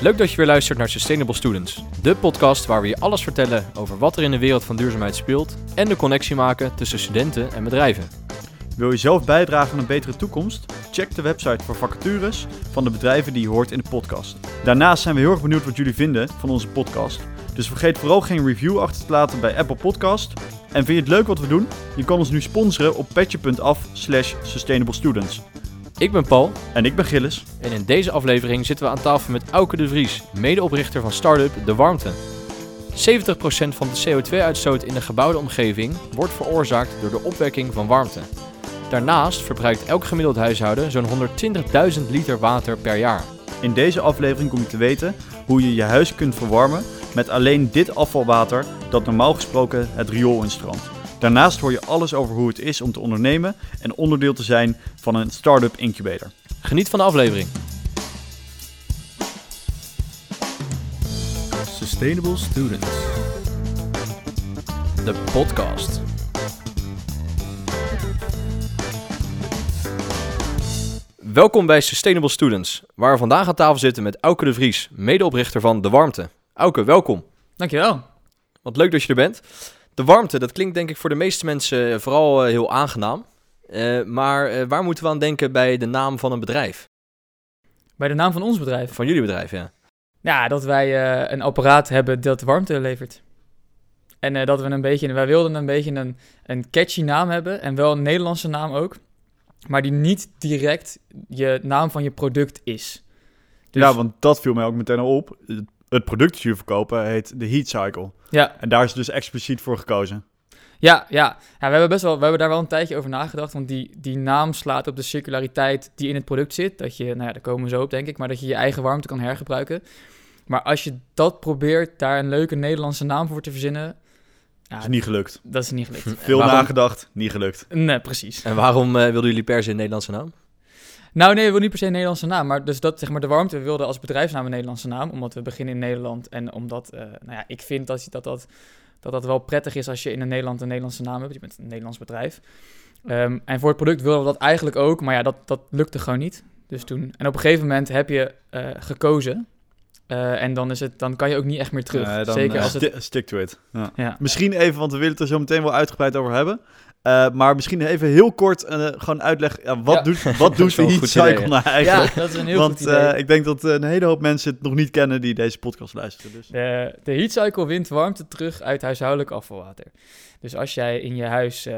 Leuk dat je weer luistert naar Sustainable Students, de podcast waar we je alles vertellen over wat er in de wereld van duurzaamheid speelt en de connectie maken tussen studenten en bedrijven. Wil je zelf bijdragen aan een betere toekomst? Check de website voor vacatures van de bedrijven die je hoort in de podcast. Daarnaast zijn we heel erg benieuwd wat jullie vinden van onze podcast. Dus vergeet vooral geen review achter te laten bij Apple Podcast. En vind je het leuk wat we doen? Je kan ons nu sponsoren op petje.af slash sustainablestudents. Ik ben Paul En ik ben Gilles. en in deze aflevering zitten we aan tafel met Auke de Vries, medeoprichter van Startup De Warmte. 70% van de CO2-uitstoot in de gebouwde omgeving wordt veroorzaakt door de opwekking van warmte. Daarnaast verbruikt elk gemiddeld huishouden zo'n 120.000 liter water per jaar. In deze aflevering kom je te weten hoe je je huis kunt verwarmen met alleen dit afvalwater dat normaal gesproken het riool instroomt. Daarnaast hoor je alles over hoe het is om te ondernemen en onderdeel te zijn van een startup incubator. Geniet van de aflevering. Sustainable Students. De podcast. Welkom bij Sustainable Students, waar we vandaag aan tafel zitten met Auke de Vries, medeoprichter van De Warmte. Auke, welkom. Dankjewel. Wat leuk dat je er bent. De warmte, dat klinkt denk ik voor de meeste mensen vooral eh, heel aangenaam. Eh, maar eh, waar moeten we aan denken bij de naam van een bedrijf? Bij de naam van ons bedrijf. Van jullie bedrijf, ja. Ja, dat wij eh, een apparaat hebben dat warmte levert. En eh, dat we een beetje, wij wilden een beetje een, een catchy naam hebben en wel een Nederlandse naam ook. Maar die niet direct je naam van je product is. Dus- Ja, want dat viel mij ook meteen al op. Het- Het product dat jullie verkopen heet de Heat Cycle. Ja, En daar is dus expliciet voor gekozen. ja, ja. ja we, hebben best wel, we hebben daar wel een tijdje over nagedacht. Want die, die naam slaat op de circulariteit die in het product zit. Dat je, nou ja, daar komen we zo op denk ik. Maar dat je je eigen warmte kan hergebruiken. Maar als je dat probeert, daar een leuke Nederlandse naam voor te verzinnen. Ja, Dat is niet gelukt. dat is niet gelukt. Veel waarom- nagedacht, niet gelukt. Nee, precies. En waarom eh, wilden jullie per se een Nederlandse naam? Nou, nee, we willen niet per se een Nederlandse naam. Maar dus dat, zeg maar, de warmte, we wilden als bedrijfsnaam een Nederlandse naam. Omdat we beginnen in Nederland. En omdat, eh, nou ja, ik vind dat dat, dat, dat dat wel prettig is als je in een Nederland een Nederlandse naam hebt. Je bent een Nederlands bedrijf. Ehm, en voor het product wilden we dat eigenlijk ook. Maar ja, dat, dat lukte gewoon niet. Dus toen, en op een gegeven moment heb je eh, gekozen. Eh, en dan, is het, dan kan je ook niet echt meer terug. Dan, Zeker als het... sti- stick to it. Ja. Ja. Misschien even, want we willen het er zo meteen wel uitgebreid over hebben. Eh, maar misschien even heel kort eh, gewoon uitleggen. Ja, wat Ja. doet, wat doet de Heat goed Cycle idee, nou ja, eigenlijk? dat is een heel want goed idee. eh, ik denk dat een hele hoop mensen het nog niet kennen die deze podcast luisteren. Dus. De, de heat cycle wint warmte terug uit huishoudelijk afvalwater. Dus als jij in je huis...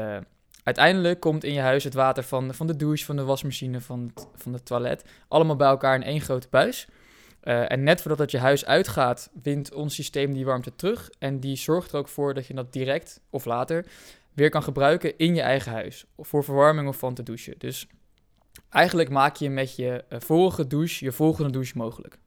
uiteindelijk komt in je huis het water van, van de douche, van de wasmachine, van het, van het toilet... allemaal bij elkaar in één grote buis. En net voordat dat je huis uitgaat, wint ons systeem die warmte terug. En die zorgt er ook voor dat je dat direct of later weer kan gebruiken in je eigen huis. Voor verwarming of van te douchen. Dus eigenlijk maak je met je eh, vorige douche je volgende douche mogelijk.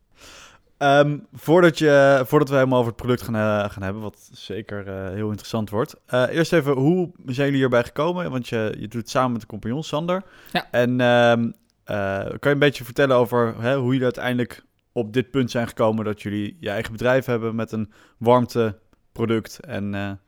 Ehm, voordat, je, voordat we helemaal over het product gaan, eh, gaan hebben, wat zeker eh, heel interessant wordt. eerst even, hoe zijn jullie hierbij gekomen? Want je, je doet het samen met de compagnon Sander. Ja. En ehm, eh, kan je een beetje vertellen over hè, hoe jullie uiteindelijk op dit punt zijn gekomen dat jullie je eigen bedrijf hebben met een warmteproduct en...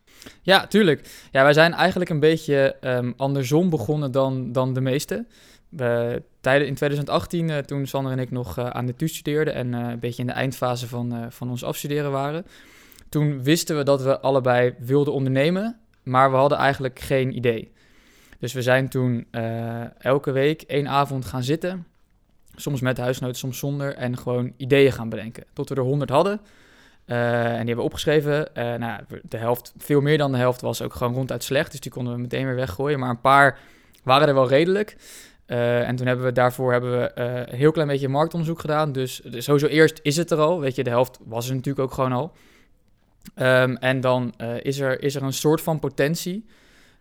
Ja, tuurlijk. Ja, wij zijn eigenlijk een beetje ehm, andersom begonnen dan, dan de meesten. We, in 2018, eh, toen Sander en ik nog eh, aan de TU studeerden en eh, een beetje in de eindfase van, van ons afstuderen waren, toen wisten we dat we allebei wilden ondernemen, maar we hadden eigenlijk geen idee. Dus we zijn toen elke week één avond gaan zitten, soms met huisnoten, soms zonder, en gewoon ideeën gaan bedenken. Tot we er honderd hadden. Eh, en die hebben we opgeschreven. Eh, nou, de helft, veel meer dan de helft was ook gewoon ronduit slecht. Dus die konden we meteen weer weggooien. Maar een paar waren er wel redelijk. Eh, en toen hebben we daarvoor hebben we, een heel klein beetje marktonderzoek gedaan. Dus, dus sowieso eerst is het er al. Weet je, de helft was er natuurlijk ook gewoon al. Ehm, en dan is, er, is er een soort van potentie.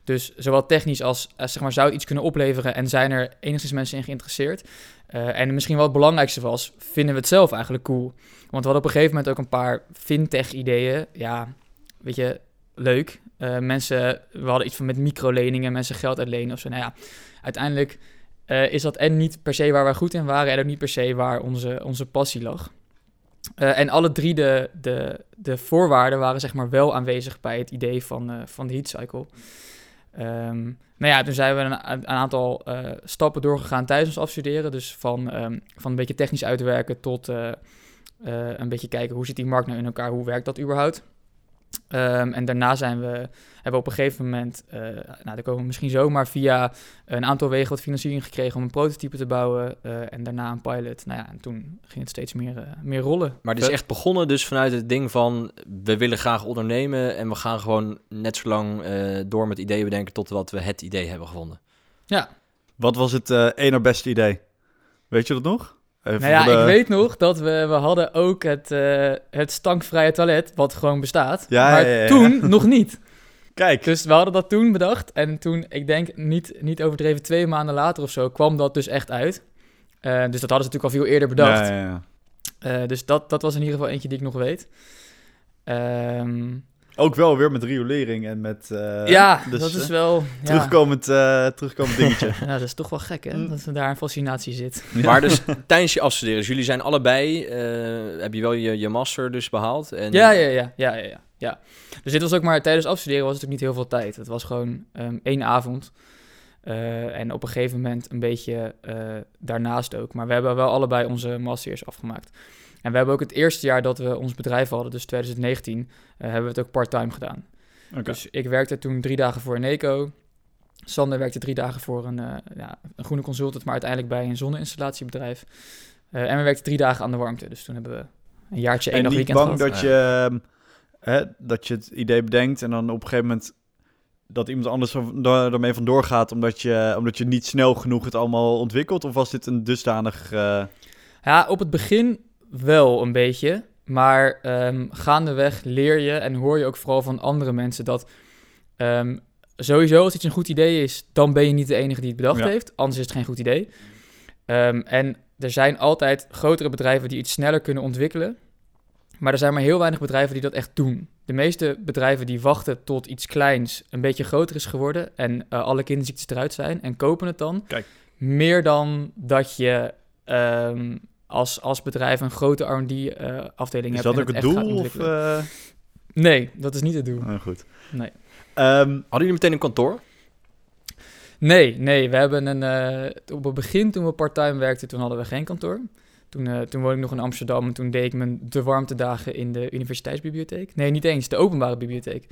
Dus zowel technisch als, als zeg maar, zou iets kunnen opleveren en zijn er enigszins mensen in geïnteresseerd. Eh, en misschien wel het belangrijkste was, vinden we het zelf eigenlijk cool. Want we hadden op een gegeven moment ook een paar fintech-ideeën. Ja, weet je, leuk. Eh, mensen, we hadden iets van met microleningen, mensen geld uitlenen of zo. Nou ja, uiteindelijk eh, is dat en niet per se waar wij goed in waren en ook niet per se waar onze, onze passie lag. Eh, en alle drie de, de, de voorwaarden waren zeg maar wel aanwezig bij het idee van, eh, van de heat cycle. Ehm, nou ja, toen zijn we een, aantal eh, stappen doorgegaan tijdens ons afstuderen. Dus van, ehm, van een beetje technisch uitwerken tot, eh, Eh, een beetje kijken hoe zit die markt nou in elkaar, hoe werkt dat überhaupt. Ehm, en daarna zijn we, hebben we op een gegeven moment, uh, nou, daar komen we misschien zomaar via een aantal wegen wat financiering gekregen om een prototype te bouwen. Uh, en daarna een pilot. Nou ja, en toen ging het steeds meer, uh, meer rollen. Maar het is echt begonnen dus vanuit het ding van, we willen graag ondernemen en we gaan gewoon net zo lang door met ideeën bedenken tot wat we het idee hebben gevonden. Ja. Wat was het ene beste idee? Weet je dat nog? Even nou ja, ik weet nog dat we, we hadden ook het, uh, het stankvrije toilet, wat gewoon bestaat. Ja, maar ja, ja, toen nog niet. Kijk. Dus we hadden dat toen bedacht. En toen, ik denk niet, niet overdreven, twee maanden later of zo, kwam dat dus echt uit. Uh, dus dat hadden ze natuurlijk al veel eerder bedacht. Ja, ja, ja. Uh, dus dat, dat was in ieder geval eentje die ik nog weet. Um, ook wel weer met riolering en met... Uh, ja, dus, dat is wel... Terugkomend, uh, terugkomend dingetje. ja, dat is toch wel gek, hè? Mm. Dat er daar een fascinatie zit. Maar dus tijdens je afstuderen, dus jullie zijn allebei... Uh, heb je wel je, je master dus behaald? En... Ja, ja, ja, ja, ja, ja, ja. Dus dit was ook maar... Tijdens afstuderen was het natuurlijk niet heel veel tijd. Het was gewoon um, één avond. en op een gegeven moment een beetje daarnaast ook. Maar we hebben wel allebei onze masters afgemaakt. En we hebben ook het eerste jaar dat we ons bedrijf hadden, dus 2019, uh, eh, hebben we het ook part-time gedaan. Dus ik werkte toen drie dagen voor Eneco. Sander werkte drie dagen voor een, uh, ja, een groene consultant, maar uiteindelijk bij een zonneinstallatiebedrijf. Uh, en we werkten drie dagen aan de warmte. Dus toen hebben we een jaartje één dag weekend bang dat je, hè, dat je het idee bedenkt en dan op een gegeven moment dat iemand anders daarmee vandoor gaat omdat je, omdat je niet snel genoeg het allemaal ontwikkelt? Of was dit een dusdanig... Ja, op het begin wel een beetje. Maar um, gaandeweg leer je en hoor je ook vooral van andere mensen dat um, sowieso als iets een goed idee is, dan ben je niet de enige die het bedacht heeft. Anders is het geen goed idee. Um, en er zijn altijd grotere bedrijven die iets sneller kunnen ontwikkelen. Maar er zijn maar heel weinig bedrijven die dat echt doen. De meeste bedrijven die wachten tot iets kleins een beetje groter is geworden en uh, alle kinderziektes eruit zijn en kopen het dan. Kijk. Meer dan dat je um, als, als bedrijf een grote R&D-afdeling uh, hebt. Is dat ook het, doel? Of, uh... Nee, dat is niet het doel. Oh, goed. Nee. Um, Hadden jullie meteen een kantoor? Nee, nee. We hebben een... Uh, op het begin, toen we parttime werkten, toen hadden we geen kantoor. Toen, uh, toen woonde ik nog in Amsterdam en toen deed ik mijn de warmtedagen in de universiteitsbibliotheek. Nee, niet eens, de openbare bibliotheek.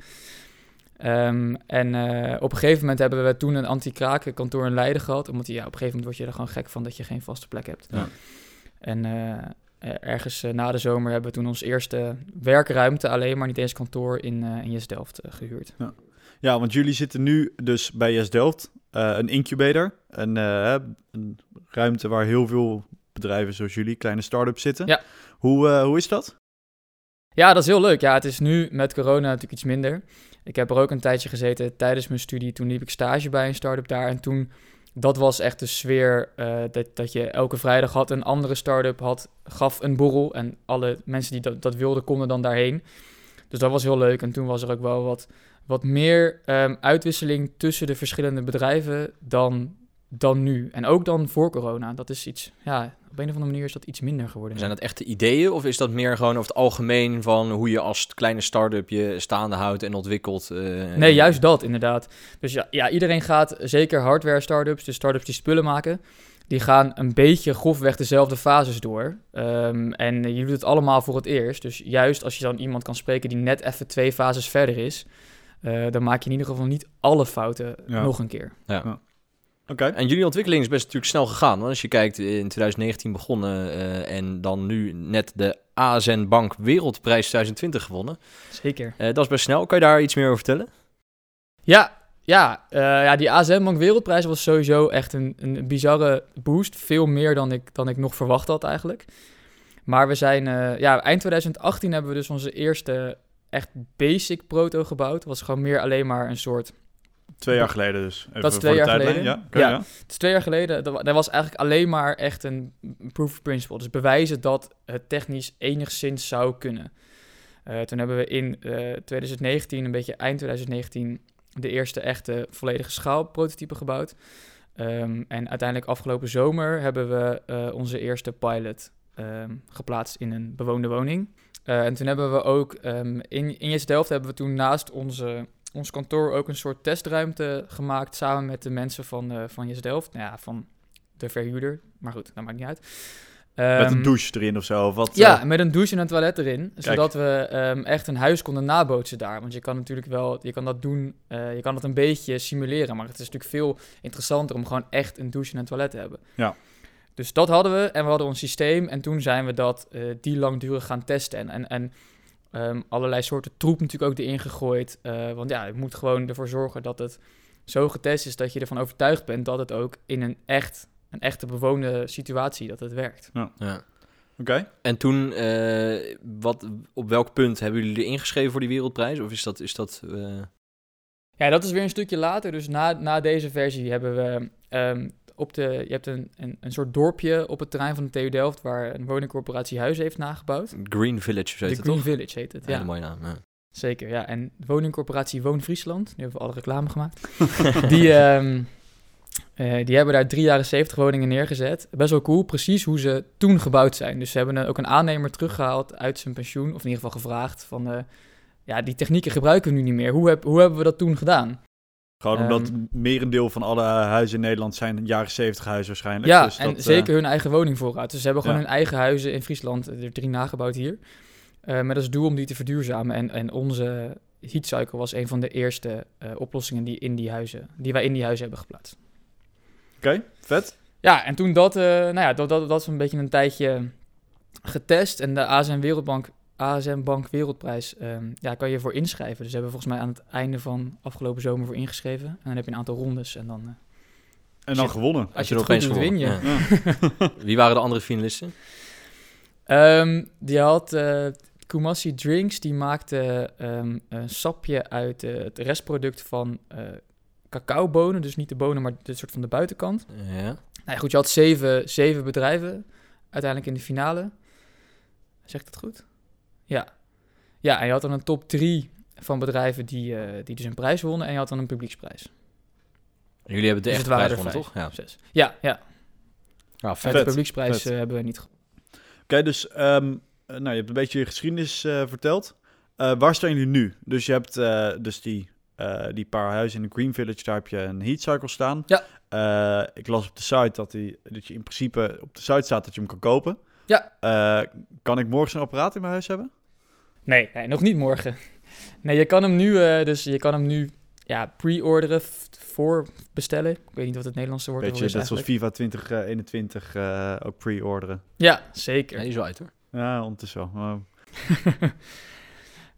Um, en uh, op een gegeven moment hebben we toen een anti-kraken kantoor in Leiden gehad. Omdat ja, op een gegeven moment word je er gewoon gek van dat je geen vaste plek hebt. Ja. En uh, ergens uh, na de zomer hebben we toen ons eerste werkruimte alleen, maar niet eens kantoor in, in Yes Delft gehuurd. Ja. ja. want jullie zitten nu dus bij Yes Delft, een incubator, een, een, ruimte waar heel veel bedrijven zoals jullie, kleine start-ups zitten. Ja. Hoe, hoe is dat? Ja, dat is heel leuk. Ja, het is nu met corona natuurlijk iets minder. Ik heb er ook een tijdje gezeten tijdens mijn studie. Toen liep ik stage bij een start-up daar en toen dat was echt de sfeer uh, dat, dat je elke vrijdag had een andere start-up had, gaf een borrel en alle mensen die dat, dat wilden konden dan daarheen. Dus dat was heel leuk en toen was er ook wel wat, wat meer um, uitwisseling tussen de verschillende bedrijven dan dan nu. En ook dan voor corona. Dat is iets, ja, op een of andere manier is dat iets minder geworden. Zijn dat echte ideeën of is dat meer gewoon over het algemeen van hoe je als kleine start-up je staande houdt en ontwikkelt? Uh, nee, juist dat inderdaad. Dus ja, ja, iedereen gaat, zeker hardware startups, dus startups die spullen maken, die gaan een beetje grofweg dezelfde fases door. Um, en je doet het allemaal voor het eerst. Dus juist als je dan iemand kan spreken die net even twee fases verder is, uh, dan maak je in ieder geval niet alle fouten nog een keer. Ja. ja. Oké. En jullie ontwikkeling is best natuurlijk snel gegaan. Want als je kijkt, in 2019 begonnen uh, en dan nu net de ASN Bank Wereldprijs 2020 gewonnen. Zeker. Uh, dat is best snel. Kan je daar iets meer over vertellen? Ja, ja, uh, ja die ASN Bank Wereldprijs was sowieso echt een, een bizarre boost. Veel meer dan ik, dan ik nog verwacht had eigenlijk. Maar we zijn, ja, eind 2018 hebben we dus onze eerste echt basic proto gebouwd. Het was gewoon meer alleen maar een soort Twee jaar geleden dus. Even dat is twee jaar geleden. Ja, ja. het is twee jaar geleden. Dat, was eigenlijk alleen maar echt een proof of principle. Dus bewijzen dat het technisch enigszins zou kunnen. Uh, toen hebben we in uh, eh, 2019, een beetje eind 2019, de eerste echte volledige schaalprototype gebouwd. Um, en uiteindelijk afgelopen zomer hebben we uh, onze eerste pilot um, geplaatst in een bewoonde woning. en toen hebben we ook um, in, in Delft hebben we toen naast onze ons kantoor ook een soort testruimte gemaakt samen met de mensen van, uh, van Yes Delft. Nou ja, van de verhuurder. Maar goed, dat maakt niet uit. Met een Ehm, douche erin of zo. Of wat, Ja, eh, met een douche en een toilet erin. Zodat we ehm, echt een huis konden nabootsen daar. Want je kan natuurlijk wel, je kan dat doen, eh, je kan dat een beetje simuleren. Maar het is natuurlijk veel interessanter om gewoon echt een douche en een toilet te hebben. Ja. Dus dat hadden we en we hadden ons systeem. En toen zijn we dat die langdurig gaan testen. En, en, en ehm, allerlei soorten troep natuurlijk ook erin gegooid. Eh, want ja, je moet gewoon ervoor zorgen dat het zo getest is dat je ervan overtuigd bent dat het ook in een echt, een echte bewoonde situatie, dat het werkt. Ja. Oké. En toen, eh, wat, op welk punt hebben jullie er ingeschreven voor die wereldprijs? Of is dat... Is dat eh, Ja, dat is weer een stukje later. Dus na, na deze versie hebben we ehm, op de. Je hebt een, een, een soort dorpje op het terrein van de TU Delft waar een woningcorporatie huizen heeft nagebouwd. Green Village, heet de het Green toch? Village heet het. Ja, Ja, hele mooie naam. Ja. zeker. Ja, en de woningcorporatie Woon Friesland. Nu hebben we alle reclame gemaakt. die, ehm, eh, die hebben daar drie jaren 70 woningen neergezet. Best wel cool, precies hoe ze toen gebouwd zijn. Dus ze hebben eh, ook een aannemer teruggehaald uit zijn pensioen, of in ieder geval gevraagd van, eh, ja, die technieken gebruiken we nu niet meer. Hoe, heb, hoe hebben we dat toen gedaan? Gewoon omdat Ehm, merendeel van alle huizen in Nederland zijn jaren 70 huizen waarschijnlijk. Ja, Dus en dat, zeker eh, hun eigen woningvoorraad. Dus ze hebben gewoon Ja. hun eigen huizen in Friesland, er drie nagebouwd hier. Met als doel om die te verduurzamen. En, en onze heatcycle was een van de eerste eh, oplossingen die, in die, huizen, die wij in die huizen hebben geplaatst. Oké, vet. Ja, en toen dat, eh, nou ja, dat, dat, dat is een beetje een tijdje getest. En de ASM Wereldbank, ASM Bank Wereldprijs, ehm, ja, kan je voor inschrijven. Dus we hebben volgens mij aan het einde van afgelopen zomer voor ingeschreven. En dan heb je een aantal rondes. En dan, eh, En dan gewonnen. als je er het goed opeens doet, win je. Ja. Wie waren de andere finalisten? Ehm, die had eh Kumasi Drinks, die maakte ehm, een sapje uit eh, het restproduct van eh cacaobonen. Dus niet de bonen, maar dit soort van de buitenkant. Ja. Nou ja, goed, je had zeven, zeven bedrijven uiteindelijk in de finale. Zeg ik dat goed? Ja. Ja, en je had dan een top drie van bedrijven die, eh, die dus een prijs wonnen. En je had dan een publieksprijs. En jullie hebben de Dus echte het waren prijs gewonnen, toch? vijf. Zes. Ja, ja. Ja. En vet. de publieksprijs vet. eh, hebben we niet gewonnen. Oké, dus ehm, eh, nou, je hebt een beetje je geschiedenis eh, verteld. Eh, waar staan jullie nu? Dus je hebt eh, dus die, eh, die paar huizen in de Green Village, daar heb je een heat cycle staan. Ja. Eh, ik las op de site dat, die, dat je in principe op de site staat dat je hem kan kopen. Ja. Eh, kan ik morgen zo'n apparaat in mijn huis hebben? Nee, nee, nog niet morgen. Nee, je kan hem nu, eh, dus je kan hem nu ja, pre-orderen, voor bestellen. Ik weet niet wat het Nederlandse woord Beetje ervoor net is zoals. FIFA 2021 eh ook pre-orderen. Ja, zeker. Ja, die is wel uit hoor. Ja, ondertussen wel.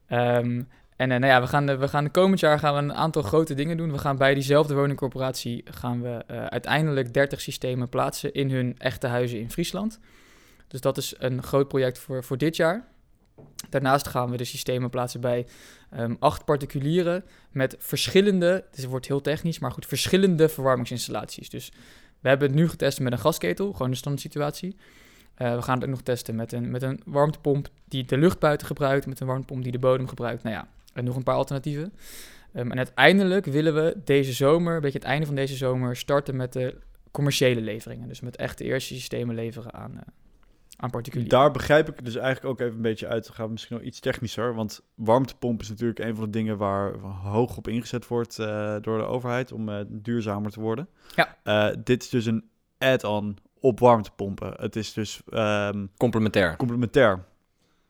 Ehm, en nou ja, we gaan, de, we gaan de komend jaar gaan we een aantal grote dingen doen. We gaan bij diezelfde woningcorporatie gaan we eh, uiteindelijk 30 systemen plaatsen in hun echte huizen in Friesland. Dus dat is een groot project voor, voor dit jaar. Daarnaast gaan we de systemen plaatsen bij ehm, acht particulieren met verschillende, het wordt heel technisch, maar goed, verschillende verwarmingsinstallaties. Dus we hebben het nu getest met een gasketel, gewoon een standaard situatie. Eh, we gaan het ook nog testen met een, met een warmtepomp die de lucht buiten gebruikt, met een warmtepomp die de bodem gebruikt. Nou ja, en nog een paar alternatieven. Ehm, en uiteindelijk willen we deze zomer, een beetje het einde van deze zomer, starten met de commerciële leveringen. Dus met echt de eerste systemen leveren aan, eh, aan particulieren. Daar begrijp ik dus eigenlijk ook even een beetje uit. Gaan we misschien wel iets technischer. Want warmtepomp is natuurlijk een van de dingen waar hoog op ingezet wordt eh, door de overheid om eh, duurzamer te worden. Ja. Eh, dit is dus een add-on op warmtepompen. Het is dus ehm, Complementair. complementair.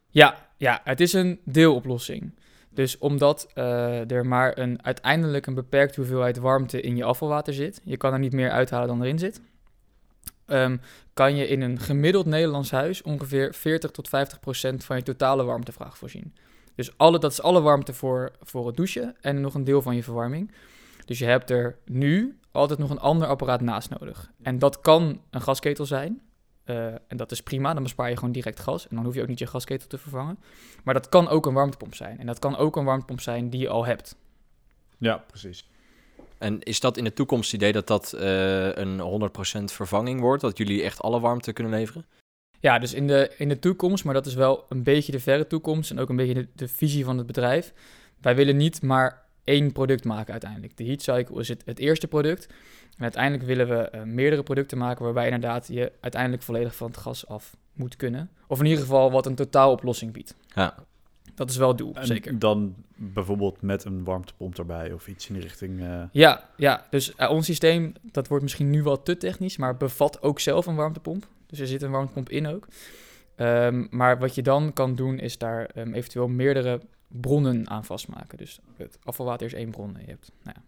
Ja, ja, het is een deeloplossing. Dus omdat eh, er maar een, uiteindelijk een beperkte hoeveelheid warmte in je afvalwater zit, je kan er niet meer uithalen dan erin zit, ehm, kan je in een gemiddeld Nederlands huis ongeveer 40 tot 50 procent van je totale warmtevraag voorzien. Dus alle, dat is alle warmte voor, voor het douchen en nog een deel van je verwarming. Dus je hebt er nu altijd nog een ander apparaat naast nodig. En dat kan een gasketel zijn. Eh, en dat is prima, dan bespaar je gewoon direct gas. En dan hoef je ook niet je gasketel te vervangen. Maar dat kan ook een warmtepomp zijn. En dat kan ook een warmtepomp zijn die je al hebt. Ja, precies. En is dat in de toekomst het idee dat dat eh, een 100% vervanging wordt? Dat jullie echt alle warmte kunnen leveren? Ja, dus in de, in de toekomst, maar dat is wel een beetje de verre toekomst en ook een beetje de, de visie van het bedrijf. Wij willen niet maar één product maken uiteindelijk. De Heat Cycle is het, het eerste product. En uiteindelijk willen we eh, meerdere producten maken waarbij inderdaad je uiteindelijk volledig van het gas af moet kunnen. Of in ieder geval wat een totaaloplossing biedt. Ja. Dat is wel het doel, En zeker. dan bijvoorbeeld met een warmtepomp erbij of iets in die richting. eh, Ja, ja, dus eh, ons systeem, dat wordt misschien nu wel te technisch, maar bevat ook zelf een warmtepomp. Dus er zit een warmtepomp in ook. Ehm, maar wat je dan kan doen, is daar ehm, eventueel meerdere bronnen aan vastmaken. Dus het afvalwater is één bron. en Je hebt, nou ja.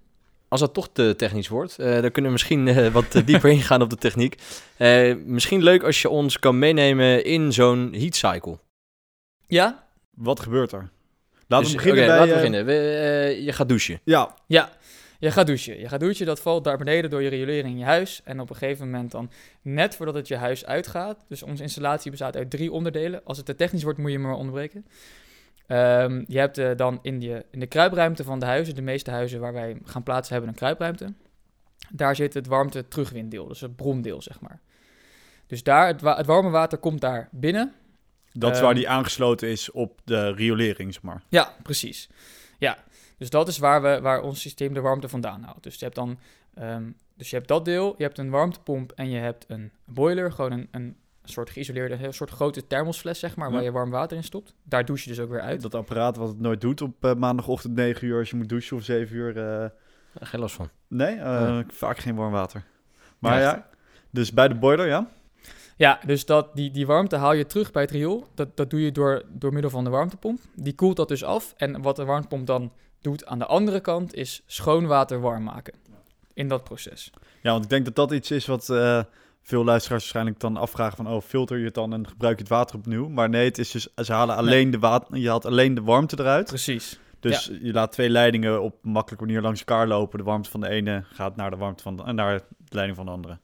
Als dat toch te technisch wordt, eh, dan kunnen we misschien eh, wat dieper ingaan op de techniek. Eh, misschien leuk als je ons kan meenemen in zo'n heat cycle. ja, Wat gebeurt er? Laten Dus, we beginnen oké, bij... laten we eh, beginnen. We, eh, je gaat douchen. Ja, Ja, je gaat douchen. Je gaat douchen, dat valt daar beneden door je riolering in je huis. En op een gegeven moment dan, net voordat het je huis uitgaat... Dus onze installatie bestaat uit drie onderdelen. Als het te technisch wordt, moet je me maar onderbreken. Ehm, je hebt eh, dan in, die, in de kruipruimte van de huizen... de meeste huizen waar wij gaan plaatsen hebben een kruipruimte. Daar zit het warmte terugwinddeel, dus het brondeel, zeg maar. Dus daar, het, wa- het warme water komt daar binnen... dat is Ehm, waar die aangesloten is op de riolering, zeg maar. Ja, precies. Ja, dus dat is waar, we, waar ons systeem de warmte vandaan haalt. Dus je hebt dan, ehm, dus je hebt dat deel, je hebt een warmtepomp en je hebt een boiler, gewoon een, een soort geïsoleerde, een soort grote thermosfles, zeg maar, waar je warm water in stopt. Daar douche je dus ook weer uit. Dat apparaat wat het nooit doet op eh, maandagochtend 9 uur als je moet douchen of 7 uur. eh, Geen last van. nee, eh, Ja. vaak geen warm water. Maar Ja, ja, dus bij de boiler, ja. Ja, dus dat, die, die warmte haal je terug bij het riool. Dat, dat doe je door, door middel van de warmtepomp. Die koelt dat dus af. En wat de warmtepomp dan doet aan de andere kant, is schoon water warm maken. In dat proces. Ja, want ik denk dat dat iets is wat eh, veel luisteraars waarschijnlijk dan afvragen van... oh, filter je het dan en gebruik je het water opnieuw? Maar nee, het is dus, ze halen alleen de water, je haalt alleen de warmte eruit. Precies. Dus je laat twee leidingen op een makkelijke manier langs elkaar lopen. De warmte van de ene gaat naar de warmte van de, en naar de leiding van de andere.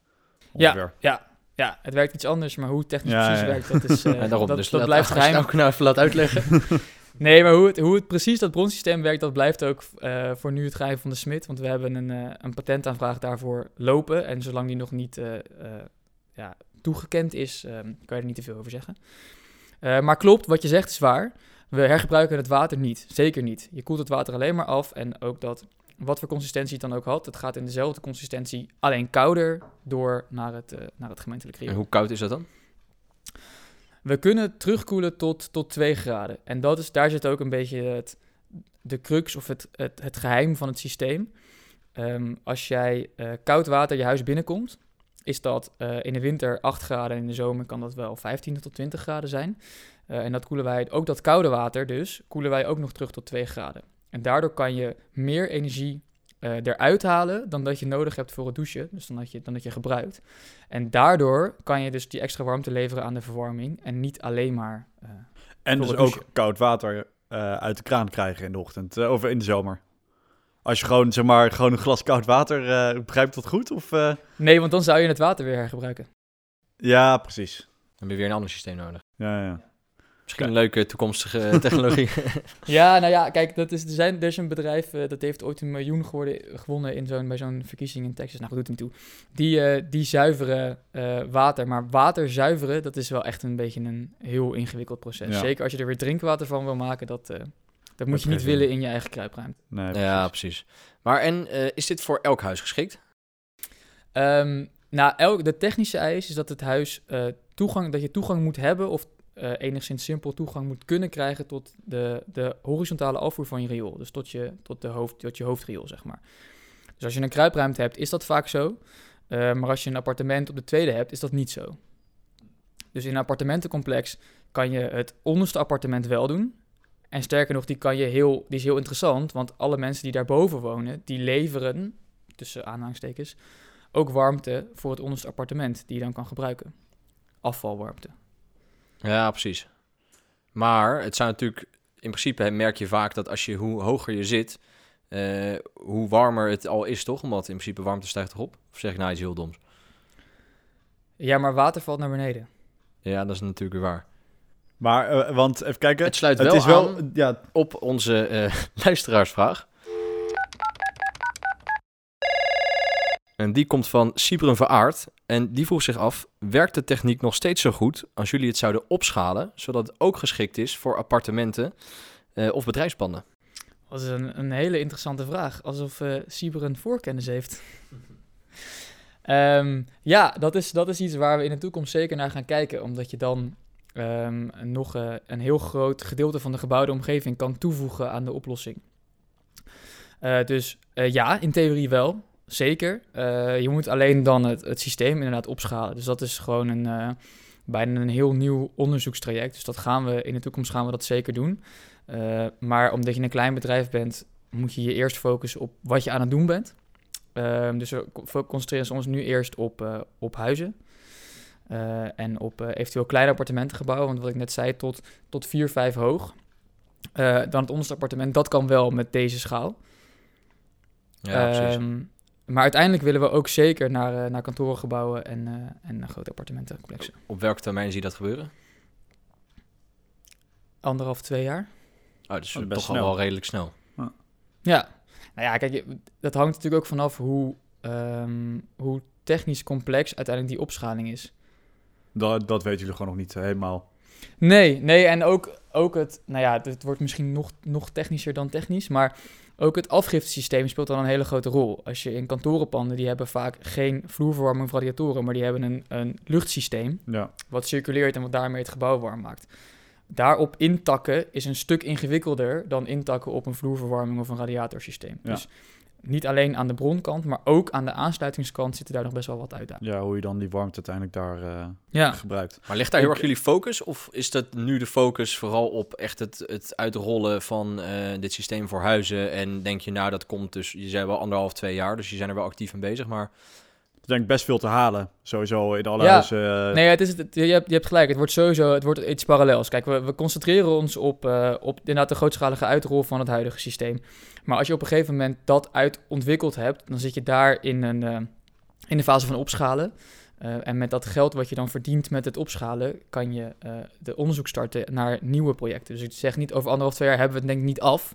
Ongeveer. ja, ja, het werkt iets anders, maar hoe het technisch Ja, precies ja. werkt, dat, is, eh, Ja, daarom. dat, dus dat laat- blijft geheim. ook nou even laat uitleggen. Nee, maar hoe het, hoe het precies dat bronsysteem werkt, dat blijft ook eh, voor nu het geheim van de smid. Want we hebben een, eh, een patentaanvraag daarvoor lopen. En zolang die nog niet eh, eh, ja, toegekend is, eh, kan je er niet te veel over zeggen. Eh, maar klopt, wat je zegt is waar. We hergebruiken het water niet. Zeker niet. Je koelt het water alleen maar af. En ook dat, wat voor consistentie het dan ook had, het gaat in dezelfde consistentie, alleen kouder, door naar het, eh, naar het gemeentelijk riool. En hoe koud is dat dan? We kunnen terugkoelen tot, tot 2 graden. En dat is, daar zit ook een beetje het, de crux of het, het, het geheim van het systeem. Ehm, als jij eh, koud water je huis binnenkomt, is dat eh, in de winter 8 graden en in de zomer kan dat wel 15 tot 20 graden zijn. En dat koelen wij, ook dat koude water dus, koelen wij ook nog terug tot 2 graden. En daardoor kan je meer energie eh, eruit halen dan dat je nodig hebt voor het douchen, dus dan dat je, dan dat je gebruikt. En daardoor kan je dus die extra warmte leveren aan de verwarming en niet alleen maar... eh, En Voor dus het ook koud water eh, uit de kraan krijgen in de ochtend. of in de zomer. Als je gewoon, zeg maar, gewoon een glas koud water... eh begrijp ik dat goed? Of, eh? Nee, want dan zou je het water weer hergebruiken. Ja, precies. Dan heb je weer een ander systeem nodig. Ja, ja. Misschien een leuke toekomstige technologie. Ja, nou ja, kijk, dat is, er, zijn, er is een bedrijf eh, dat heeft ooit een miljoen geworden, gewonnen in zo'n, bij zo'n verkiezing in Texas. Nou, goed, doet niet toe. Die, eh, die zuiveren eh, water. Maar water zuiveren, dat is wel echt een beetje een heel ingewikkeld proces. Ja. Zeker als je er weer drinkwater van wil maken, dat, eh, dat moet je niet willen in je eigen kruipruimte. Nee, ja, precies. precies. Maar en eh, is dit voor elk huis geschikt? Ehm, nou, elk, de technische eis is dat het huis eh, toegang, dat je toegang moet hebben of eh, enigszins simpel toegang moet kunnen krijgen tot de, de horizontale afvoer van je riool. Dus tot je, tot de hoofd, tot je hoofdriool, zeg maar. Dus als je een kruipruimte hebt, is dat vaak zo. Eh, maar als je een appartement op de tweede hebt, is dat niet zo. Dus in een appartementencomplex kan je het onderste appartement wel doen. En sterker nog, die, kan je heel, die is heel interessant, want alle mensen die daarboven wonen, die leveren, tussen aanhalingstekens, ook warmte voor het onderste appartement die je dan kan gebruiken. Afvalwarmte. Ja, precies. Maar het zou natuurlijk... In principe merk je vaak dat als je, hoe hoger je zit... eh, hoe warmer het al is, toch? Omdat in principe warmte stijgt erop. Of zeg ik nou iets heel doms? Ja, maar water valt naar beneden. Ja, dat is natuurlijk weer waar. Maar, eh, want even kijken. Het sluit Het wel is wel, aan ja, op onze eh, luisteraarsvraag. En die komt van Sibren Veraard. En die vroeg zich af, werkt de techniek nog steeds zo goed als jullie het zouden opschalen, zodat het ook geschikt is voor appartementen eh, of bedrijfspanden? Dat is een, een hele interessante vraag. Alsof een voorkennis heeft. Ehm, ja, dat is, dat is iets waar we in de toekomst zeker naar gaan kijken. Omdat je dan ehm, nog eh, een heel groot gedeelte van de gebouwde omgeving kan toevoegen aan de oplossing. Dus ja, in theorie wel. Zeker. Eh, je moet alleen dan het, het systeem inderdaad opschalen. Dus dat is gewoon een, eh, bijna een heel nieuw onderzoekstraject. Dus dat gaan we in de toekomst gaan we dat zeker doen. Eh, maar omdat je een klein bedrijf bent, moet je je eerst focussen op wat je aan het doen bent. Ehm, dus we co- concentreren ons nu eerst op, op huizen. En op eventueel kleine appartementengebouwen. Want wat ik net zei, tot, tot 4, 5 hoog. Dan het onderste appartement, dat kan wel met deze schaal. Ja, precies. Ehm, maar uiteindelijk willen we ook zeker naar, eh, naar kantorengebouwen en, eh, en naar grote appartementencomplexen. Op welke termijn zie je dat gebeuren? Anderhalf, twee jaar. Oh, dus Oh, best toch al wel redelijk snel. Ja, nou ja, kijk, dat hangt natuurlijk ook vanaf hoe, ehm, hoe technisch complex uiteindelijk die opschaling is. Dat, dat weten jullie gewoon nog niet helemaal. Nee, nee, en ook, ook het, nou ja, het wordt misschien nog, nog technischer dan technisch, maar ook het afgiftesysteem speelt dan een hele grote rol. Als je in kantorenpanden, die hebben vaak geen vloerverwarming of radiatoren, maar die hebben een, een luchtsysteem Ja, wat circuleert en wat daarmee het gebouw warm maakt. Daarop intakken is een stuk ingewikkelder dan intakken op een vloerverwarming of een radiatorsysteem. Ja. Dus niet alleen aan de bronkant, maar ook aan de aansluitingskant zitten daar nog best wel wat uitdagingen. ja, hoe je dan die warmte uiteindelijk daar eh, Ja, gebruikt. Maar ligt daar heel Ik- erg jullie focus? Of is dat nu de focus vooral op echt het, het uitrollen van eh, dit systeem voor huizen? En denk je, nou, dat komt dus, je zei wel anderhalf, twee jaar, dus je zijn er wel actief mee bezig. Maar is denk ik best veel te halen, sowieso in alle Ja. huizen. eh, nee, het is, het, je, hebt, je hebt gelijk. Het wordt sowieso het wordt iets parallels. Kijk, we, we concentreren ons op, eh, op inderdaad de grootschalige uitrol van het huidige systeem. Maar als je op een gegeven moment dat uit ontwikkeld hebt, dan zit je daar in, een, eh, in de fase van opschalen. Eh, en met dat geld wat je dan verdient met het opschalen, kan je eh, de onderzoek starten naar nieuwe projecten. Dus ik zeg niet over anderhalf, twee jaar hebben we het denk ik niet af.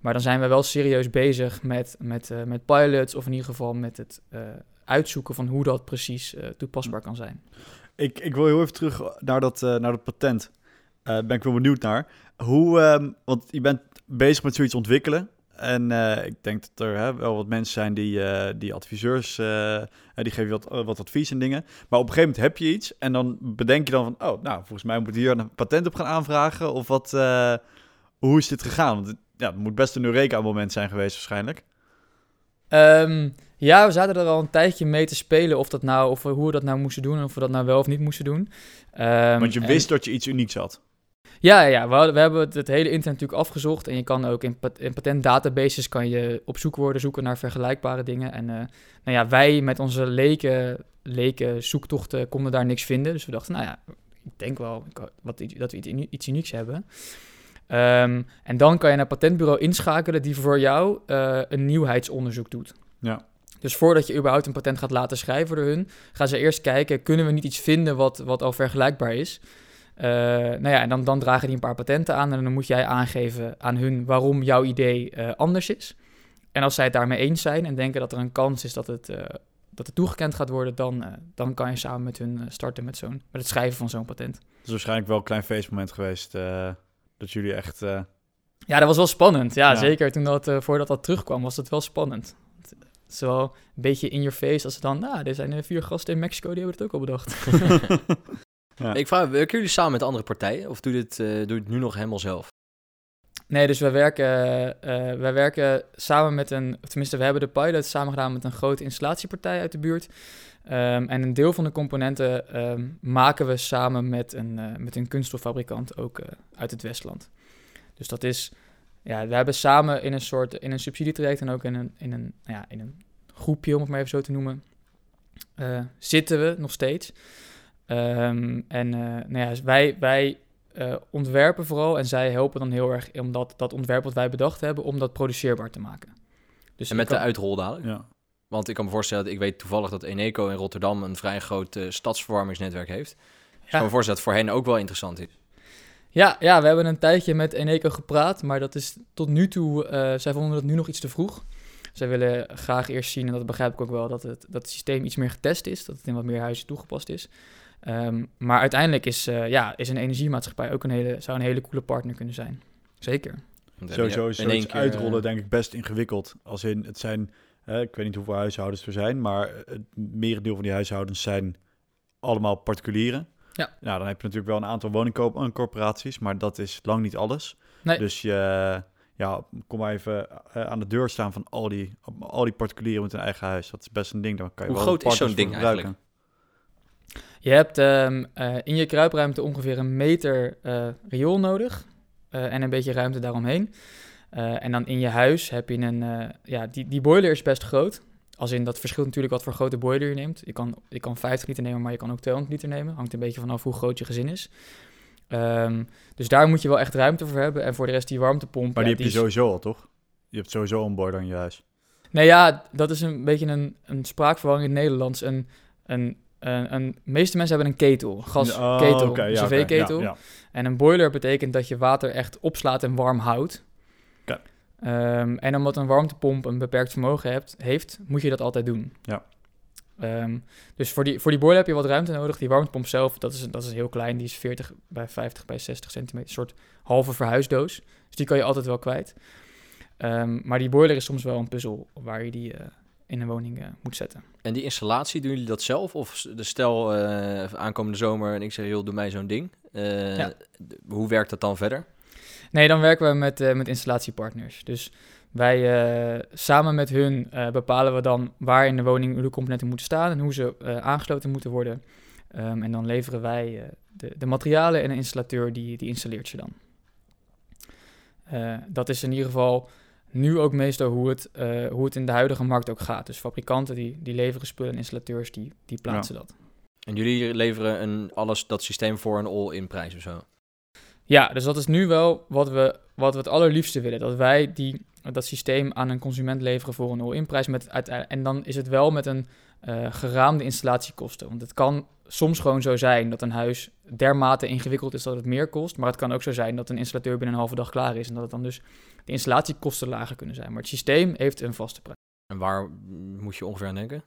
Maar dan zijn we wel serieus bezig met, met, met pilots of in ieder geval met het uitzoeken van hoe dat precies toepasbaar kan zijn. Ik, ik wil heel even terug naar dat, naar dat patent. Eh ben ik wel benieuwd naar. Hoe, ehm, want je bent bezig met zoiets ontwikkelen. En eh, ik denk dat er hè, wel wat mensen zijn die, eh, die adviseurs, eh, die geven wat, wat advies en dingen. Maar op een gegeven moment heb je iets en dan bedenk je dan van, oh, nou, volgens mij moet ik hier een patent op gaan aanvragen. Of wat, hoe is dit gegaan? Want het, ja, het moet best een Eureka-moment zijn geweest waarschijnlijk. Ehm, ja, we zaten er al een tijdje mee te spelen of, dat nou, of hoe we dat nou moesten doen en of we dat nou wel of niet moesten doen. Ehm, Want je en- wist dat je iets unieks had. Ja, ja. We, hadden- we hebben het, het hele internet natuurlijk afgezocht en je kan ook in, pat- in patentdatabases kan je op zoekwoorden zoeken naar vergelijkbare dingen. En eh, nou ja, wij met onze leken, leken zoektochten konden daar niks vinden. Dus we dachten, nou ja, ik denk wel wat, dat we iets, iets unieks hebben. Ehm, en dan kan je naar een patentbureau inschakelen die voor jou eh, een nieuwheidsonderzoek doet. Ja. Dus voordat je überhaupt een patent gaat laten schrijven door hun, gaan ze eerst kijken, kunnen we niet iets vinden wat, wat al vergelijkbaar is? Eh, nou ja, en dan, dan dragen die een paar patenten aan en dan moet jij aangeven aan hun waarom jouw idee eh, anders is. En als zij het daarmee eens zijn en denken dat er een kans is dat het, eh, dat het toegekend gaat worden, dan, dan kan je samen met hun starten met, zo'n, met het schrijven van zo'n patent. Het is waarschijnlijk wel een klein feestmoment geweest. dat jullie echt... Ja, dat was wel spannend. Ja, Ja. zeker toen dat, voordat dat terugkwam, was het wel spannend. Het is wel een beetje in your face als ze dan, nou, er zijn vier gasten in Mexico, die hebben het ook al bedacht. Ja. ik vraag, werken jullie samen met andere partijen? Of doe je dit, eh, doe je het nu nog helemaal zelf? Nee, dus wij werken, eh, wij werken samen met een, of tenminste, we hebben de pilot samen gedaan met een grote installatiepartij uit de buurt. Ehm, en een deel van de componenten ehm, maken we samen met een, eh, met een kunststoffabrikant ook eh, uit het Westland. Dus dat is, ja, we hebben samen in een soort, in een subsidietraject en ook in een, in een, nou ja, in een groepje, om het maar even zo te noemen, eh, zitten we nog steeds. Ehm, en eh, nou ja, dus wij, wij eh, ontwerpen vooral en zij helpen dan heel erg om dat, dat ontwerp wat wij bedacht hebben, om dat produceerbaar te maken. Dus En met kan- de uitrol dadelijk? ja. Want ik kan me voorstellen, dat ik weet toevallig dat Eneco in Rotterdam een vrij groot eh, stadsverwarmingsnetwerk heeft. Dus ik kan me voorstellen dat het voor hen ook wel interessant is. Ja, ja, we hebben een tijdje met Eneco gepraat, maar dat is tot nu toe, eh, zij vonden dat nu nog iets te vroeg. Zij willen graag eerst zien, en dat begrijp ik ook wel, dat het, dat het systeem iets meer getest is, dat het in wat meer huizen toegepast is. Ehm, maar uiteindelijk is, eh, ja, is een energiemaatschappij ook een hele, zou een hele coole partner kunnen zijn. Zeker. Want Sowieso is zoiets keer, uitrollen eh, denk ik best ingewikkeld. Als in, het zijn, eh, ik weet niet hoeveel huishoudens er zijn, maar het merendeel van die huishoudens zijn allemaal particulieren. Ja. Nou, dan heb je natuurlijk wel een aantal woningcorporaties, maar dat is lang niet alles. Nee. Dus je, ja, kom maar even eh, aan de deur staan van al die, al die particulieren met een eigen huis. Dat is best een ding. Dan kan je Hoe wel groot is zo'n ding gebruiken. Je hebt ehm, eh, in je kruipruimte ongeveer een meter eh, riool nodig eh, en een beetje ruimte daaromheen. En dan in je huis heb je een, ja, die, die boiler is best groot. Als in, dat verschilt natuurlijk wat voor grote boiler je neemt. Je kan, je kan 50 liter nemen, maar je kan ook 200 liter nemen. Hangt een beetje vanaf hoe groot je gezin is. Ehm, dus daar moet je wel echt ruimte voor hebben. En voor de rest die warmtepomp. Maar ja, die heb je sowieso al, toch? Je hebt sowieso een boiler in je huis. Nee, ja, dat is een beetje een, een spraakverwarring in het Nederlands. Een, een, een, een, de meeste mensen hebben een ketel, gasketel, Oh, een ja, cv-ketel. ja, ja. En een boiler betekent dat je water echt opslaat en warm houdt. Ehm, en omdat een warmtepomp een beperkt vermogen hebt, heeft, moet je dat altijd doen. Ja. Ehm, dus voor die, voor die boiler heb je wat ruimte nodig. Die warmtepomp zelf, dat is, dat is heel klein. Die is 40 bij 50 bij 60 centimeter. Een soort halve verhuisdoos. Dus die kan je altijd wel kwijt. Ehm, maar die boiler is soms wel een puzzel waar je die eh, in een woning eh, moet zetten. En die installatie, doen jullie dat zelf? Of de stel eh, aankomende zomer en ik zeg, joh, doe mij zo'n ding. Eh, Ja. Hoe werkt dat dan verder? Nee, dan werken we met, met installatiepartners. Dus wij samen met hun bepalen we dan waar in de woning de componenten moeten staan en hoe ze aangesloten moeten worden. Ehm, en dan leveren wij de, de materialen en een installateur die, die installeert ze dan. Dat is in ieder geval nu ook meestal hoe het, eh, hoe het in de huidige markt ook gaat. Dus fabrikanten die, die leveren spullen en installateurs die, die plaatsen dat. En jullie leveren een, alles, dat systeem voor een all-in prijs of zo? Ja, dus dat is nu wel wat we, wat we het allerliefste willen. Dat wij die, dat systeem aan een consument leveren voor een all-in prijs. Met en dan is het wel met een eh, geraamde installatiekosten. Want het kan soms gewoon zo zijn dat een huis dermate ingewikkeld is dat het meer kost. Maar het kan ook zo zijn dat een installateur binnen een halve dag klaar is. En dat het dan dus de installatiekosten lager kunnen zijn. Maar het systeem heeft een vaste prijs. En waar moet je ongeveer aan denken?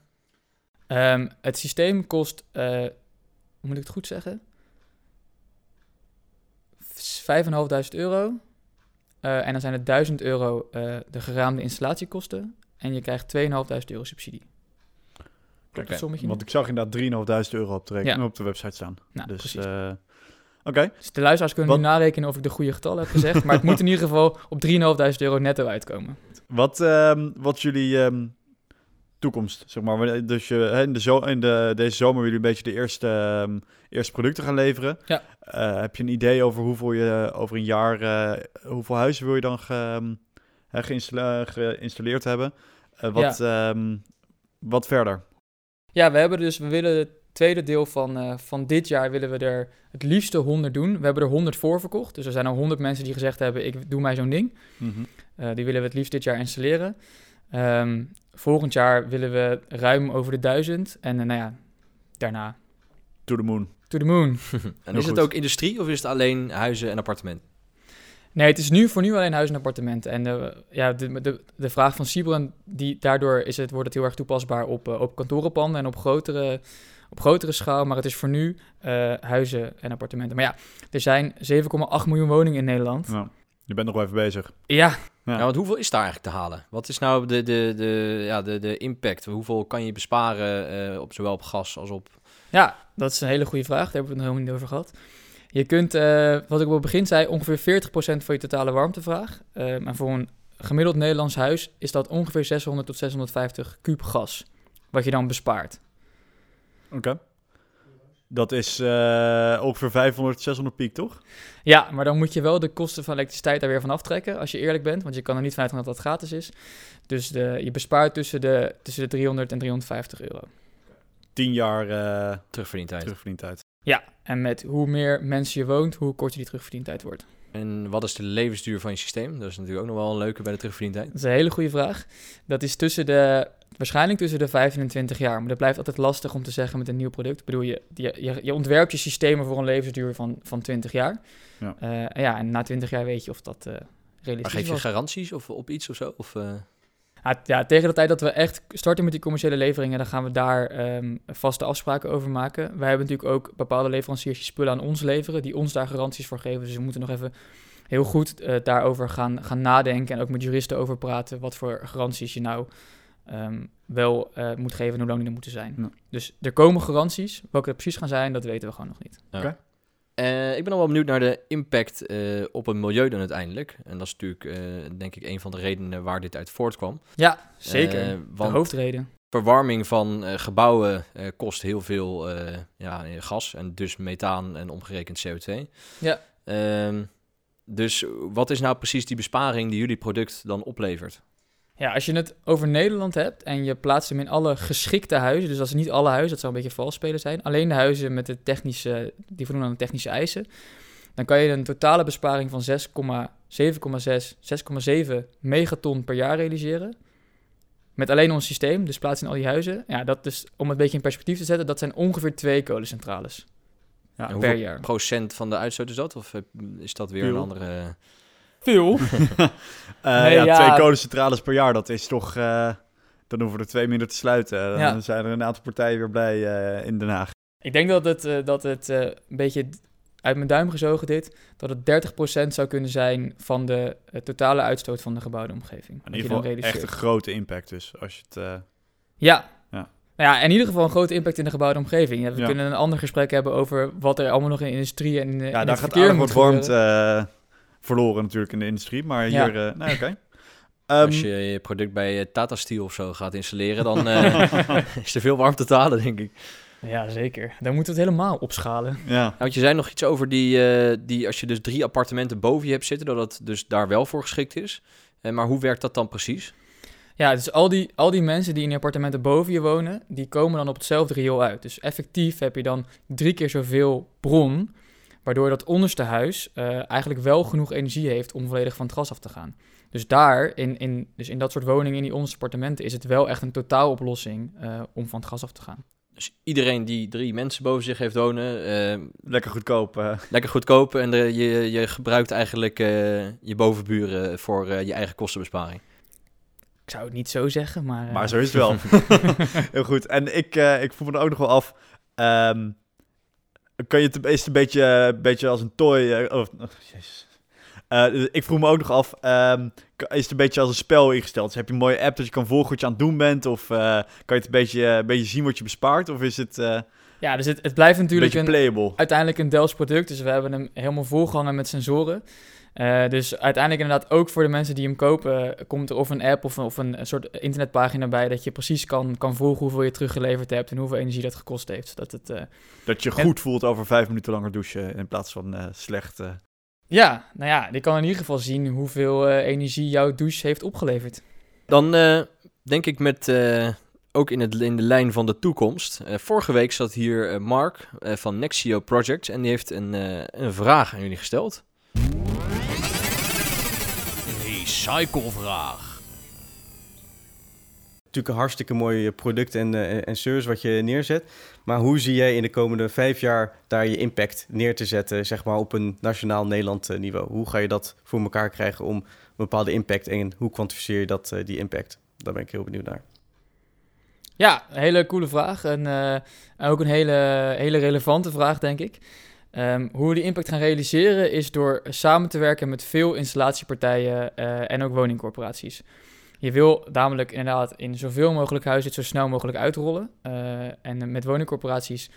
Ehm, het systeem kost, eh, hoe moet ik het goed zeggen? 5.500 euro. Eh, en dan zijn het 1000 euro eh, de geraamde installatiekosten. En je krijgt 2.500 euro subsidie. Dat sommetje? Want ik zag inderdaad 3.500 euro op de, reken- Ja. op de website staan. Nou, dus, precies. Oké. Dus de luisteraars kunnen nu wat- narekenen of ik de goede getallen heb gezegd. maar het moet in ieder geval op 3.500 euro netto uitkomen. Wat, ehm, wat jullie ehm, toekomst, zeg maar? Dus je, in, de zo in de, deze zomer willen jullie een beetje de eerste, ehm, eerste producten gaan leveren. Ja. Eh, heb je een idee over hoeveel je over een jaar, eh, hoeveel huizen wil je dan ge, geïnstalleerd hebben? Eh, wat, wat verder? Ja, we hebben dus, we willen tweede deel van, eh, van dit jaar willen we er het liefste 100 doen. We hebben er 100 voor verkocht. Dus er zijn al 100 mensen die gezegd hebben, ik doe mij zo'n ding. Mhm. Eh, die willen we het liefst dit jaar installeren. Ehm, volgend jaar willen we ruim over de 1000. En eh, nou ja, daarna To the moon. to the moon. En is goed. het ook industrie of is het alleen huizen en appartementen? Nee, het is nu voor nu alleen huis en appartementen. En ja, de, de, de vraag van Sibren, die, daardoor is het, wordt het heel erg toepasbaar op, op kantorenpanden en op grotere, op grotere schaal. Maar het is voor nu eh, huizen en appartementen. Maar ja, er zijn 7,8 miljoen woningen in Nederland. Nou, je bent nog wel even bezig. Ja, Ja. Ja, want hoeveel is daar eigenlijk te halen? Wat is nou de, de, de, ja, de, de impact? Hoeveel kan je besparen eh, op zowel op gas als op... Ja, dat is een hele goede vraag. Daar hebben we het nog helemaal niet over gehad. Je kunt, eh, wat ik op het begin zei, ongeveer 40% van je totale warmtevraag. Um, en voor een gemiddeld Nederlands huis is dat ongeveer 600 tot 650 kuub gas. Wat je dan bespaart. Oké. Dat is eh, ongeveer 500, 600 piek, toch? Ja, maar dan moet je wel de kosten van elektriciteit daar weer van aftrekken, als je eerlijk bent. Want je kan er niet vanuit gaan dat dat gratis is. Dus de, je bespaart tussen de, tussen de 300 en 350 euro. 10 jaar eh terugverdientijd? terugverdientijd. Ja, en met hoe meer mensen je woont, hoe korter die terugverdientijd wordt. En wat is de levensduur van je systeem? Dat is natuurlijk ook nog wel een leuke bij de terugverdientijd. Dat is een hele goede vraag. Dat is tussen de, waarschijnlijk tussen de 5 en 20 jaar. Maar dat blijft altijd lastig om te zeggen met een nieuw product. Ik bedoel, je, je, je, ontwerpt je systemen voor een levensduur van, van 20 jaar. Ja. Eh, en ja, en na 20 jaar weet je of dat eh Maar realistisch geef je was. garanties of op iets of zo? Of, eh, Ja, tegen de tijd dat we echt starten met die commerciële leveringen, dan gaan we daar ehm, vaste afspraken over maken. Wij hebben natuurlijk ook bepaalde leveranciers die spullen aan ons leveren, die ons daar garanties voor geven. Dus we moeten nog even heel goed eh, daarover gaan, gaan nadenken en ook met juristen over praten wat voor garanties je nou ehm, wel eh, moet geven en hoe lang die er moeten zijn. Ja. Dus er komen garanties. Welke dat precies gaan zijn, dat weten we gewoon nog niet. ja. Oké. Eh, ik ben al wel benieuwd naar de impact eh, op het milieu dan uiteindelijk. En dat is natuurlijk, eh, denk ik, een van de redenen waar dit uit voortkwam. Ja, zeker. De hoofdreden. verwarming van gebouwen kost heel veel ja, gas en dus methaan en omgerekend CO2. Ja. Ehm, dus wat is nou precies die besparing die jullie product dan oplevert? Ja, als je het over Nederland hebt en je plaatst hem in alle geschikte huizen, dus dat is niet alle huizen, dat zou een beetje vals spelen zijn, alleen de huizen met de technische, die voldoen aan de technische eisen, dan kan je een totale besparing van 6,7,6, 6,7 megaton per jaar realiseren. Met alleen ons systeem, dus plaats in al die huizen. Ja, dat is, om het een beetje in perspectief te zetten, dat zijn ongeveer twee kolencentrales Ja, per hoeveel jaar. procent van de uitstoot is dat? Of is dat weer een andere... Veel? Eh, Nee, ja, ja. twee kolencentrales per jaar, dat is toch... eh, dan hoeven we er twee minder te sluiten. Dan Ja. zijn er een aantal partijen weer blij eh, in Den Haag. Ik denk dat het, eh, dat het eh, een beetje uit mijn duim gezogen dit, dat het 30% zou kunnen zijn van de totale uitstoot van de gebouwde omgeving. In ieder geval echt een grote impact dus. Als je het, eh, Ja. Ja. Nou ja, in ieder geval een grote impact in de gebouwde omgeving. Ja, we Ja. kunnen een ander gesprek hebben over wat er allemaal nog in de industrie en in, de- in ja, het daar gaat moet wat warmte gebeuren. Verloren natuurlijk in de industrie. Maar Ja. hier, eh nou oké. Ehm, Als je je product bij eh, Tata Steel of zo gaat installeren, dan eh, is er veel warmte te halen, denk ik. Ja, zeker. Dan moeten we het helemaal opschalen. ja. Nou, want je zei nog iets over die, eh, die, als je dus drie appartementen boven je hebt zitten, dat dat dus daar wel voor geschikt is. Eh, maar hoe werkt dat dan precies? Ja, dus al die, al die mensen die in die appartementen boven je wonen, die komen dan op hetzelfde riool uit. Dus effectief heb je dan drie keer zoveel bron, waardoor dat onderste huis eh, eigenlijk wel genoeg energie heeft om volledig van het gas af te gaan. Dus daar, in, in, dus in dat soort woningen, in die onderste appartementen, is het wel echt een totaaloplossing eh om van het gas af te gaan. Dus iedereen die drie mensen boven zich heeft wonen, eh, Lekker goedkoop. eh. lekker goedkoop en de, je, je gebruikt eigenlijk eh, je bovenburen voor eh, je eigen kostenbesparing. Ik zou het niet zo zeggen, maar... eh, Maar zo is het wel. Heel goed. En ik, eh, ik voel me er ook nog wel af. ehm, kan je het, een beetje, een beetje als een toy... eh, oh, oh, jezus. Eh, ik vroeg me ook nog af, ehm, is het een beetje als een spel ingesteld? Dus heb je een mooie app dat je kan volgen wat je aan het doen bent? Of eh, kan je het een beetje, een beetje zien wat je bespaart? Of is het eh, Ja, dus het, het blijft natuurlijk een, uiteindelijk een Delft product. Dus we hebben hem helemaal volgehangen met sensoren. Eh, dus uiteindelijk inderdaad ook voor de mensen die hem kopen... komt er of een app of een, of een soort internetpagina bij... dat je precies kan, kan volgen hoeveel je teruggeleverd hebt... en hoeveel energie dat gekost heeft. Zodat het, eh, Dat je en- goed voelt over vijf minuten langer douchen in plaats van eh, slecht... eh. Ja, nou ja, je kan in ieder geval zien hoeveel eh, energie jouw douche heeft opgeleverd. Dan eh, denk ik met, eh, ook in, het, in de lijn van de toekomst. Eh, vorige week zat hier Mark eh, van Nexio Projects en die heeft een, eh, een vraag aan jullie gesteld. Recyclevraag. natuurlijk een hartstikke mooi product en, eh, en service wat je neerzet. Maar hoe zie jij in de komende vijf jaar daar je impact neer te zetten, zeg maar op een nationaal Nederland eh, niveau? Hoe ga je dat voor elkaar krijgen om een bepaalde impact en hoe kwantificeer je dat, eh, die impact? Daar ben ik heel benieuwd naar. Ja, een hele coole vraag. En eh, ook een hele, hele relevante vraag, denk ik. Ehm, hoe we die impact gaan realiseren is door samen te werken met veel installatiepartijen eh, en ook woningcorporaties. Je wil namelijk inderdaad in zoveel mogelijk huizen het zo snel mogelijk uitrollen. Eh, en met woningcorporaties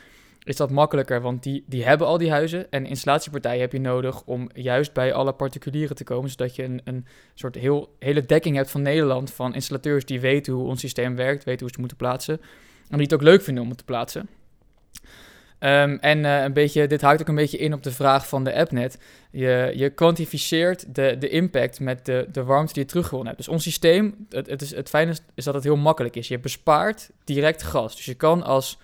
is dat makkelijker, want die, die hebben al die huizen. En installatiepartijen heb je nodig om juist bij alle particulieren te komen, zodat je een, een soort heel, hele dekking hebt van Nederland van installateurs die weten hoe ons systeem werkt, weten hoe ze moeten plaatsen. En die het ook leuk vinden om het te plaatsen. Ehm, en eh, een beetje, dit haakt ook een beetje in op de vraag van de appnet. Je, je kwantificeert de, de impact met de, de warmte die je teruggewonnen hebt. Dus ons systeem, het, het, is, het fijne is, is dat het heel makkelijk is. Je bespaart direct gas. Dus je kan als,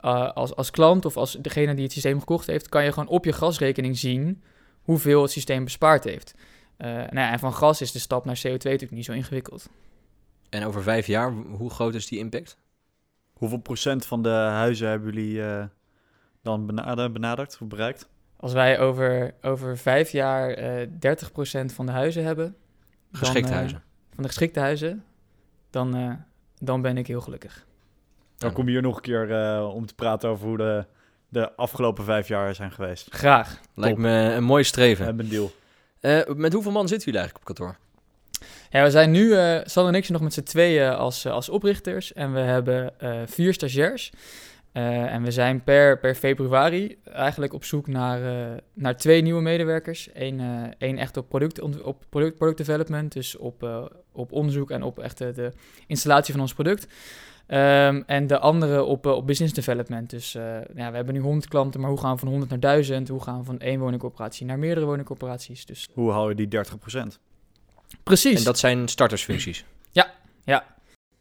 eh, als, als klant of als degene die het systeem gekocht heeft, kan je gewoon op je gasrekening zien hoeveel het systeem bespaard heeft. Eh, nou ja, en van gas is de stap naar CO2 natuurlijk niet zo ingewikkeld. En over vijf jaar, hoe groot is die impact? Hoeveel procent van de huizen hebben jullie eh, dan benaderd, benaderd of bereikt? Als wij over, over vijf jaar eh 30% van de huizen hebben. dan, Geschikte eh, huizen. Van de geschikte huizen, dan, eh, dan ben ik heel gelukkig. Dan kom je hier nog een keer eh, om te praten over hoe de, de afgelopen vijf jaar zijn geweest. Graag. Lijkt top. me een mooi We streven. hebben een deal. Eh, met hoeveel man zitten jullie eigenlijk op kantoor? Ja, we zijn nu, eh Sal en ik zijn nog met z'n tweeën als, eh, als oprichters. En we hebben eh, vier stagiairs. Eh, en we zijn per, per februari eigenlijk op zoek naar, eh, naar twee nieuwe medewerkers. Eén eh, één echt op, product, op product, product development, dus op, eh, op onderzoek en op echt de, de installatie van ons product. Ehm, en de andere op, op business development. Dus eh, ja, we hebben nu 100 klanten, maar hoe gaan we van 100 naar 1000? Hoe gaan we van één woningcorporatie naar meerdere woningcorporaties? Dus Hoe hou je die 30%? precies. En dat zijn startersfuncties.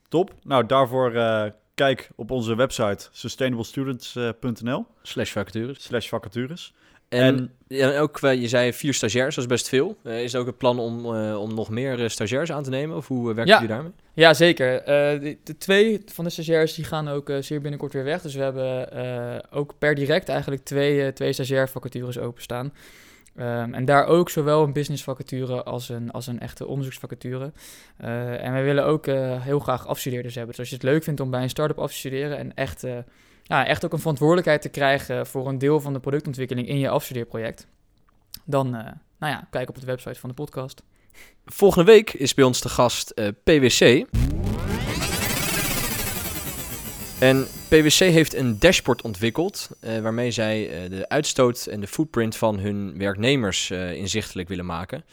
Top. Nou, daarvoor eh, kijk op onze website sustainablestudents.nl Slash vacatures. slash vacatures. En, En- ja, ook, eh, je zei vier stagiairs, dat is best veel. Eh, is er ook het plan om, eh, om nog meer eh, stagiairs aan te nemen? Of hoe uh, werken Ja. jullie daarmee? Ja, zeker. Eh, de, de twee van de stagiairs die gaan ook eh, zeer binnenkort weer weg. Dus we hebben eh, ook per direct eigenlijk twee, eh, twee stagiair vacatures openstaan. Ehm, en daar ook zowel een business vacature als een, als een echte onderzoeksvacature. Eh, en wij willen ook eh, heel graag afstudeerders hebben. Dus als je het leuk vindt om bij een start-up af te studeren en echt, eh, ja, echt ook een verantwoordelijkheid te krijgen voor een deel van de productontwikkeling in je afstudeerproject, dan nou ja, kijk op de website van de podcast. Volgende week is bij ons de gast PwC. En PwC heeft een dashboard ontwikkeld eh, waarmee zij eh, de uitstoot en de footprint van hun werknemers eh, inzichtelijk willen maken.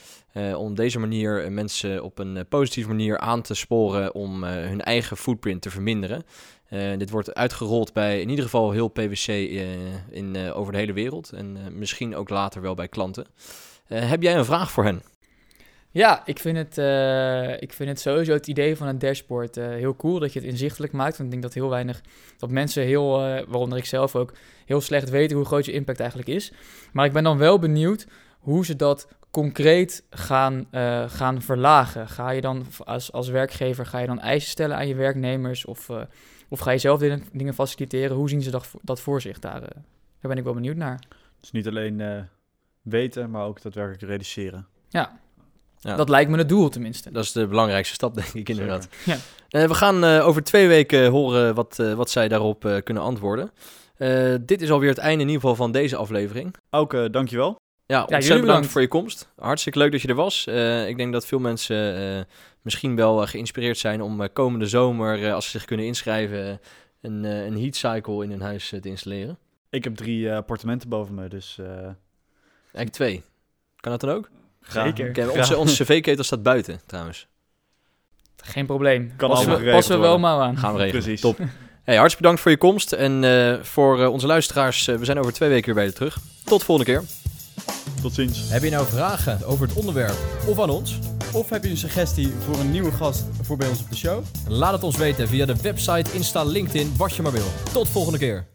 Om deze manier mensen op een positieve manier aan te sporen om hun eigen footprint te verminderen. Dit wordt uitgerold bij in ieder geval heel PwC in, over de hele wereld en misschien ook later wel bij klanten. Heb jij een vraag voor hen? Ja, ik vind, het, eh, ik vind het sowieso het idee van een dashboard eh, heel cool dat je het inzichtelijk maakt. Want ik denk dat heel weinig, dat mensen heel, eh, waaronder ik zelf ook, heel slecht weten hoe groot je impact eigenlijk is. Maar ik ben dan wel benieuwd hoe ze dat concreet gaan, gaan verlagen. Ga je dan als, als werkgever, ga je dan eisen stellen aan je werknemers of, of ga je zelf dingen, dingen faciliteren? Hoe zien ze dat, dat voor zich daar? daar ben ik wel benieuwd naar. Dus niet alleen weten, maar ook daadwerkelijk realiseren. Ja, Ja. dat lijkt me het doel tenminste. Dat is de belangrijkste stap, denk ik inderdaad. Ja. Eh, we gaan eh, over twee weken horen wat, eh, wat zij daarop eh, kunnen antwoorden. Eh, dit is alweer het einde in ieder geval van deze aflevering. Auke, dankjewel. Ja, ontzettend jullie bedankt bedankt. voor je komst. Hartstikke leuk dat je er was. Eh, ik denk dat veel mensen eh, misschien wel eh, geïnspireerd zijn om eh, komende zomer, eh, als ze zich kunnen inschrijven, eh, een, eh, een heat cycle in hun huis eh, te installeren. Ik heb drie eh, appartementen boven me, dus... eh, Eigenlijk twee. Kan dat dan ook? Graag. Zeker. Oké, Graag. onze onze cv-ketel staat buiten trouwens. Geen probleem. Kan passen we, passen we wel maar aan. Gaan we regelen. Precies. Top. Hey, hartstikke bedankt voor je komst. En eh, voor eh, onze luisteraars, eh, we zijn over twee weken weer bij je terug. Tot de volgende keer. Tot ziens. Heb je nou vragen over het onderwerp of aan ons? Of heb je een suggestie voor een nieuwe gast voor bij ons op de show? Laat het ons weten via de website, Insta, LinkedIn, wat je maar wil. Tot volgende keer.